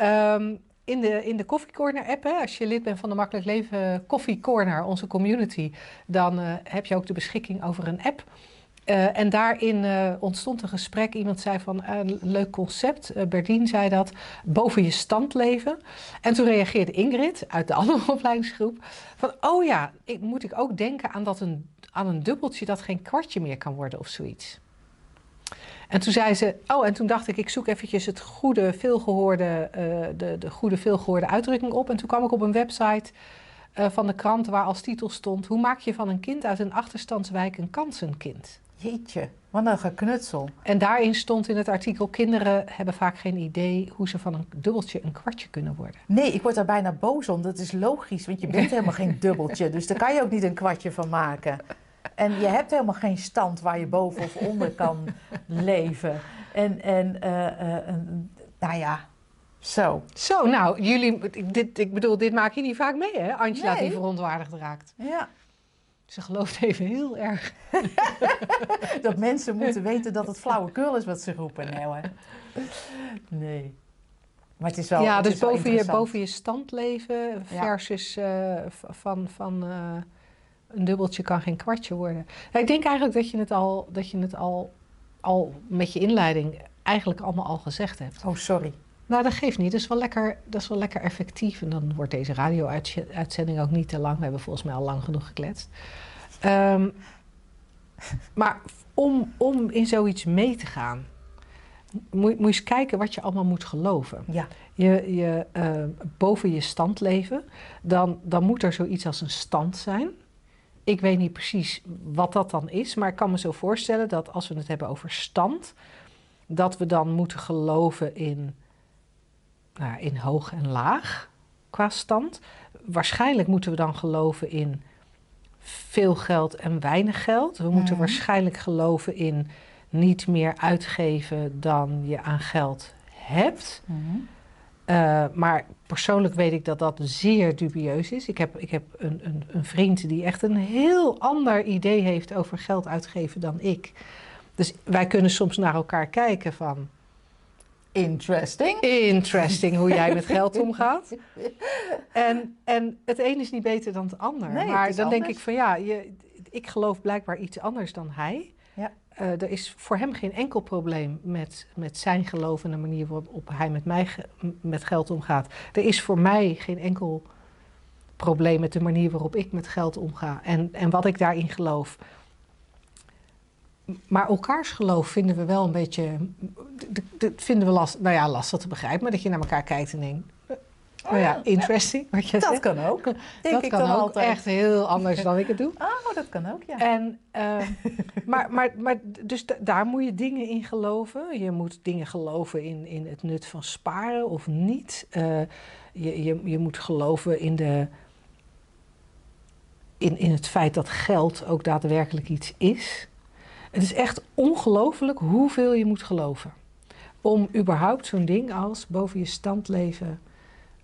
Speaker 2: Um, in de, in de Coffee Corner app, hè, als je lid bent van de Makkelijk Leven Coffee Corner, onze community, dan uh, heb je ook de beschikking over een app. Eh, en daarin eh, ontstond een gesprek. Iemand zei van eh, een leuk concept. Berdien zei dat. Boven je stand leven. En toen reageerde Ingrid uit de andere opleidingsgroep. Van oh ja, ik, moet ik ook denken aan, dat een, aan een dubbeltje dat geen kwartje meer kan worden of zoiets. En toen zei ze, oh, en toen dacht ik, ik zoek eventjes het goede, veelgehoorde, uh, de, de goede, veelgehoorde uitdrukking op. En toen kwam ik op een website uh, van de krant waar als titel stond: Hoe maak je van een kind uit een achterstandswijk een kansenkind?
Speaker 3: Jeetje, wat een geknutsel.
Speaker 2: En daarin stond in het artikel: Kinderen hebben vaak geen idee hoe ze van een dubbeltje een kwartje kunnen worden.
Speaker 3: Nee, ik word daar bijna boos om. Dat is logisch, want je bent helemaal geen dubbeltje. Dus daar kan je ook niet een kwartje van maken. En je hebt helemaal geen stand waar je boven of onder kan leven. En, en uh, uh, nou ja, zo.
Speaker 2: Zo, nou, jullie, dit, ik bedoel, dit maak je niet vaak mee, hè? Angela
Speaker 3: Nee.
Speaker 2: die verontwaardigd raakt.
Speaker 3: Ja.
Speaker 2: Ze gelooft even heel erg.
Speaker 3: Dat mensen moeten weten dat het flauwekul is wat ze roepen. Nee hoor. Nee. Maar het is wel
Speaker 2: ja, dus boven je, boven je stand leven versus eh, van, van eh, een dubbeltje kan geen kwartje worden. Ik denk eigenlijk dat je het al, dat je het al, al met je inleiding eigenlijk allemaal al gezegd hebt.
Speaker 3: Oh, sorry.
Speaker 2: Nou, dat geeft niet. Dat is wel lekker, dat is wel lekker effectief. En dan wordt deze radio-uitzending ook niet te lang. We hebben volgens mij al lang genoeg gekletst. Ehm, maar om, om in zoiets mee te gaan, moet, moet je eens kijken wat je allemaal moet geloven.
Speaker 3: Ja.
Speaker 2: Je, je eh, boven je stand leven, dan, dan moet er zoiets als een stand zijn. Ik weet niet precies wat dat dan is, maar ik kan me zo voorstellen dat als we het hebben over stand, dat we dan moeten geloven in, nou, in hoog en laag qua stand. Waarschijnlijk moeten we dan geloven in veel geld en weinig geld. We moeten
Speaker 3: Mhm.
Speaker 2: waarschijnlijk geloven in niet meer uitgeven dan je aan geld hebt.
Speaker 3: Mhm.
Speaker 2: Uh, maar persoonlijk weet ik dat dat zeer dubieus is. Ik heb, ik heb een, een, een vriend die echt een heel ander idee heeft over geld uitgeven dan ik. Dus wij kunnen soms naar elkaar kijken van...
Speaker 3: Interesting.
Speaker 2: Interesting hoe jij met geld omgaat. En, en het een is niet beter dan het ander.
Speaker 3: Nee,
Speaker 2: maar dan denk ik van ja, je, ik geloof blijkbaar iets anders dan hij. Uh, er is voor hem geen enkel probleem met, met zijn geloof en de manier waarop hij met mij met geld omgaat. Er is voor mij geen enkel probleem met de manier waarop ik met geld omga en, en wat ik daarin geloof. Maar elkaars geloof vinden we wel een beetje. d- d- d- vinden we last, nou ja, lastig te begrijpen, maar dat je naar elkaar kijkt en denkt. Eh, Nou ja, interesting, wat je
Speaker 3: Dat
Speaker 2: zegt.
Speaker 3: kan ook. Denk
Speaker 2: dat
Speaker 3: ik
Speaker 2: kan
Speaker 3: dan
Speaker 2: ook
Speaker 3: altijd.
Speaker 2: echt heel anders dan ik het doe.
Speaker 3: Oh, dat kan ook, ja.
Speaker 2: En, eh, maar, maar, maar dus da- daar moet je dingen in geloven. Je moet dingen geloven in, in het nut van sparen of niet. Eh, je, je, je moet geloven in, de, in, in het feit dat geld ook daadwerkelijk iets is. Het is echt ongelooflijk hoeveel je moet geloven. Om überhaupt zo'n ding als boven je stand leven,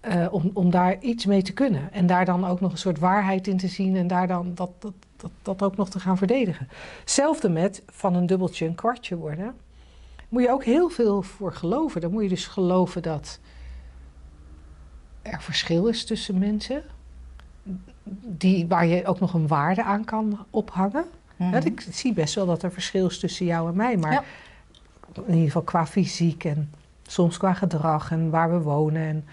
Speaker 2: eh, om, om daar iets mee te kunnen. En daar dan ook nog een soort waarheid in te zien en daar dan dat, dat, dat, dat ook nog te gaan verdedigen. Hetzelfde met van een dubbeltje een kwartje worden. Moet je ook heel veel voor geloven. Dan moet je dus geloven dat er verschil is tussen mensen. Die, waar je ook nog een waarde aan kan ophangen.
Speaker 3: Mhm.
Speaker 2: Ja, ik zie best wel dat er verschil is tussen jou en mij. Maar
Speaker 3: Ja.
Speaker 2: in ieder geval qua fysiek en soms qua gedrag en waar we wonen. En,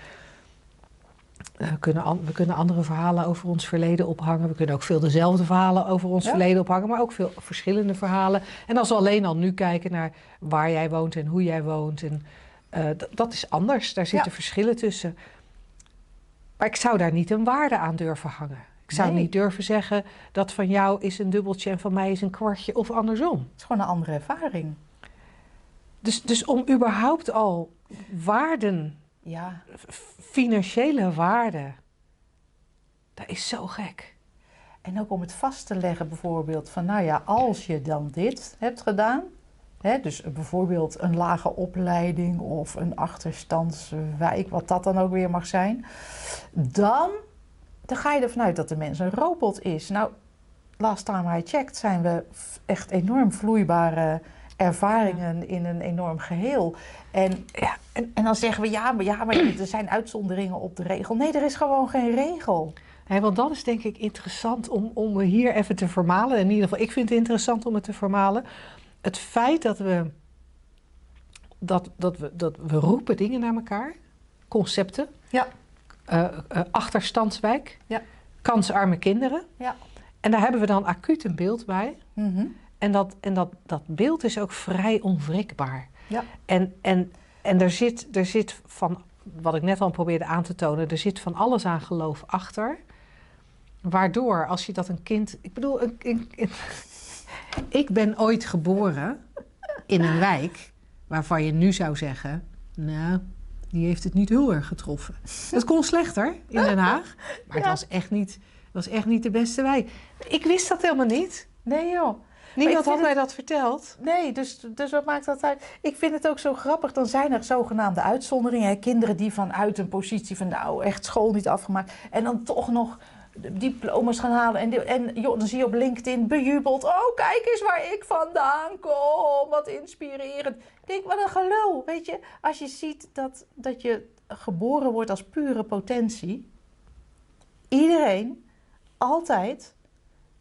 Speaker 2: we, kunnen we kunnen andere verhalen over ons verleden ophangen. We kunnen ook veel dezelfde verhalen over ons
Speaker 3: Ja.
Speaker 2: verleden ophangen. Maar ook veel verschillende verhalen. En als we alleen al nu kijken naar waar jij woont en hoe jij woont. En, eh, dat is anders. Daar zitten
Speaker 3: Ja.
Speaker 2: verschillen tussen. Maar ik zou daar niet een waarde aan durven hangen. Ik zou
Speaker 3: Nee.
Speaker 2: niet durven zeggen dat van jou is een dubbeltje en van mij is een kwartje of andersom.
Speaker 3: Het is gewoon een andere ervaring.
Speaker 2: Dus, dus om überhaupt al waarden,
Speaker 3: Ja.
Speaker 2: financiële waarden, dat is zo gek.
Speaker 3: En ook om het vast te leggen bijvoorbeeld van, nou ja, als je dan dit hebt gedaan, hè, dus bijvoorbeeld een lage opleiding of een achterstandswijk, wat dat dan ook weer mag zijn, dan, dan ga je ervan uit dat de mens een robot is. Nou, last time I checked zijn we echt enorm vloeibare ervaringen in een enorm geheel. En, ja, en, en dan zeggen we, ja maar, ja, maar er zijn uitzonderingen op de regel. Nee, er is gewoon geen regel.
Speaker 2: Want dat is denk ik interessant om, om hier even te vermalen. In ieder geval, ik vind het interessant om het te vermalen. Het feit dat we, dat, dat we, dat we roepen dingen naar elkaar, concepten.
Speaker 3: Ja.
Speaker 2: Eh, eh, achterstandswijk,
Speaker 3: Ja.
Speaker 2: kansarme kinderen.
Speaker 3: Ja.
Speaker 2: En daar hebben we dan acuut een beeld bij.
Speaker 3: Mhm.
Speaker 2: En dat, en dat, dat beeld is ook vrij onwrikbaar.
Speaker 3: Ja.
Speaker 2: En, en, en er, zit, er zit van, wat ik net al probeerde aan te tonen, er zit van alles aan geloof achter. Waardoor, als je dat een kind. Ik bedoel, een, een- een- ik ben ooit geboren in een wijk waarvan je nu zou zeggen. Nou, die heeft het niet heel erg getroffen. Het kon slechter in Den Haag, maar het was echt niet, het was echt niet de beste wijk. Ik wist dat helemaal niet.
Speaker 3: Nee joh.
Speaker 2: Niemand had mij dat verteld.
Speaker 3: Nee, dus, dus wat maakt dat uit? Ik vind het ook zo grappig. Dan zijn er zogenaamde uitzonderingen. Hè? Kinderen die vanuit een positie van nou echt school niet afgemaakt. En dan toch nog diploma's gaan halen. En, en joh, dan zie je op LinkedIn bejubeld. Oh, kijk eens waar ik vandaan kom. Wat inspirerend. Ik denk, wat een gelul. Weet je, als je ziet dat, dat je geboren wordt als pure potentie. Iedereen, altijd,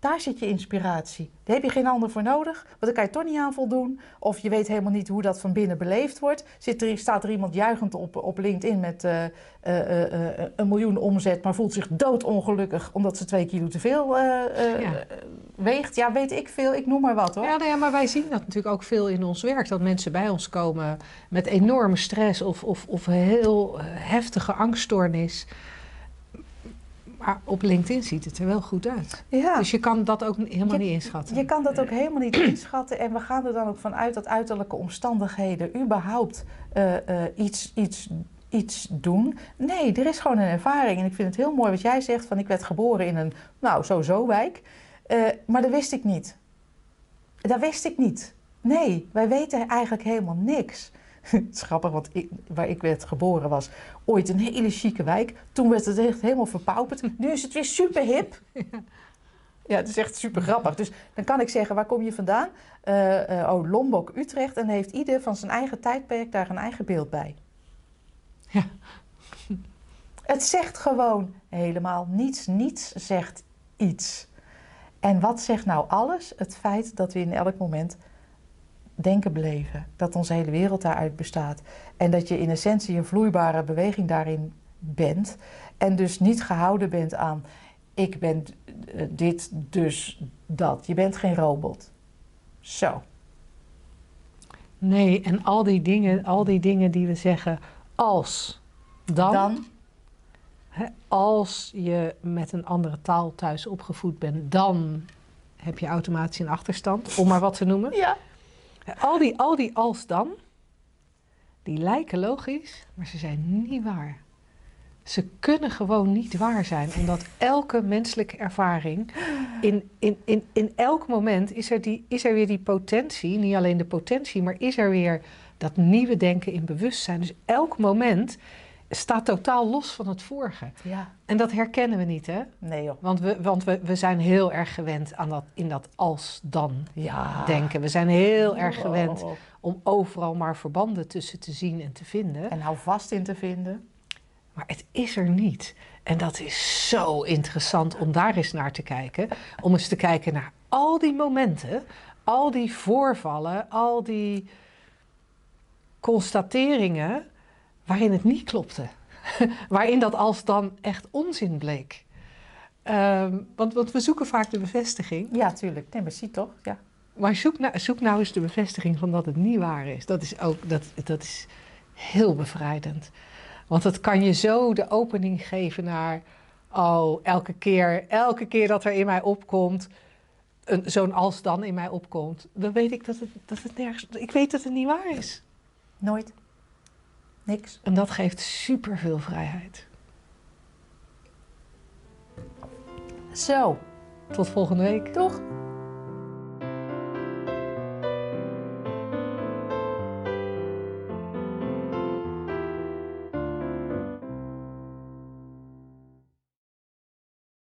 Speaker 3: daar zit je inspiratie. Daar heb je geen ander voor nodig, want daar kan je toch niet aan voldoen. Of je weet helemaal niet hoe dat van binnen beleefd wordt. Zit er, staat er iemand juichend op, op LinkedIn met eh, eh, eh, een miljoen omzet, maar voelt zich doodongelukkig omdat ze twee kilo te veel
Speaker 2: Ja.
Speaker 3: weegt? Ja, weet ik veel, ik noem maar wat hoor.
Speaker 2: Ja, nou ja, maar wij zien dat natuurlijk ook veel in ons werk. Dat mensen bij ons komen met enorme stress of, of, of heel heftige angststoornis. Maar op LinkedIn ziet het er wel goed uit.
Speaker 3: Ja.
Speaker 2: Dus je kan dat ook helemaal
Speaker 3: Je-
Speaker 2: niet inschatten.
Speaker 3: Je kan dat ook helemaal niet inschatten. En we gaan er dan ook vanuit dat uiterlijke omstandigheden überhaupt eh, eh, iets, iets, iets doen. Nee, er is gewoon een ervaring. En ik vind het heel mooi wat jij zegt: van ik werd geboren in een, nou, sowieso wijk. Eh, maar dat wist ik niet. Dat wist ik niet. Nee, wij weten eigenlijk helemaal niks. Het is grappig, want ik, waar ik werd geboren was ooit een hele chique wijk. Toen werd het echt helemaal verpauperd. Nu is het weer super hip. Ja, het is echt super grappig. Dus dan kan ik zeggen, waar kom je vandaan? Eh, eh, oh, Lombok, Utrecht. En heeft ieder van zijn eigen tijdperk daar een eigen beeld bij.
Speaker 2: Ja.
Speaker 3: Het zegt gewoon helemaal niets. Niets zegt iets. En wat zegt nou alles? Het feit dat we in elk moment denken beleven. Dat onze hele wereld daaruit bestaat. En dat je in essentie een vloeibare beweging daarin bent. En dus niet gehouden bent aan ik ben eh, dit, dus dat. Je bent geen robot. Zo.
Speaker 2: Nee, en al die dingen, al die dingen die we zeggen als, dan,
Speaker 3: Dan,
Speaker 2: Hè, als je met een andere taal thuis opgevoed bent, dan heb je automatisch een achterstand, om maar wat te noemen.
Speaker 3: ja.
Speaker 2: Al die, al die als dan, die lijken logisch, maar ze zijn niet waar. Ze kunnen gewoon niet waar zijn, omdat elke menselijke ervaring, in, in, in, in elk moment is er, die, is er weer die potentie, niet alleen de potentie, maar is er weer dat nieuwe denken in bewustzijn. Dus elk moment staat totaal los van het vorige.
Speaker 3: Ja.
Speaker 2: En dat herkennen we niet, hè?
Speaker 3: Nee joh.
Speaker 2: Want we, want we, we zijn heel erg gewend aan dat, in dat als-dan
Speaker 3: Ja.
Speaker 2: denken. We zijn heel erg gewend
Speaker 3: oh.
Speaker 2: om overal maar verbanden tussen te zien en te vinden.
Speaker 3: En hou vast in te vinden.
Speaker 2: Maar het is er niet. En dat is zo interessant om daar eens naar te kijken. Om eens te kijken naar al die momenten, al die voorvallen, al die constateringen waarin het niet klopte. waarin dat als dan echt onzin bleek. Ehm, want, want we zoeken vaak de bevestiging.
Speaker 3: Ja, tuurlijk. Nee, maar zie toch? Ja.
Speaker 2: Maar zoek nou, zoek nou eens de bevestiging van dat het niet waar is. Dat is ook dat, dat is heel bevrijdend. Want dat kan je zo de opening geven naar. Oh, elke keer, elke keer dat er in mij opkomt. een- Zo'n als dan in mij opkomt. Dan weet ik dat het, dat het nergens. Ik weet dat het niet waar is.
Speaker 3: Nooit. Niks.
Speaker 2: En dat geeft superveel vrijheid.
Speaker 3: Zo.
Speaker 2: Tot volgende week.
Speaker 3: Toch?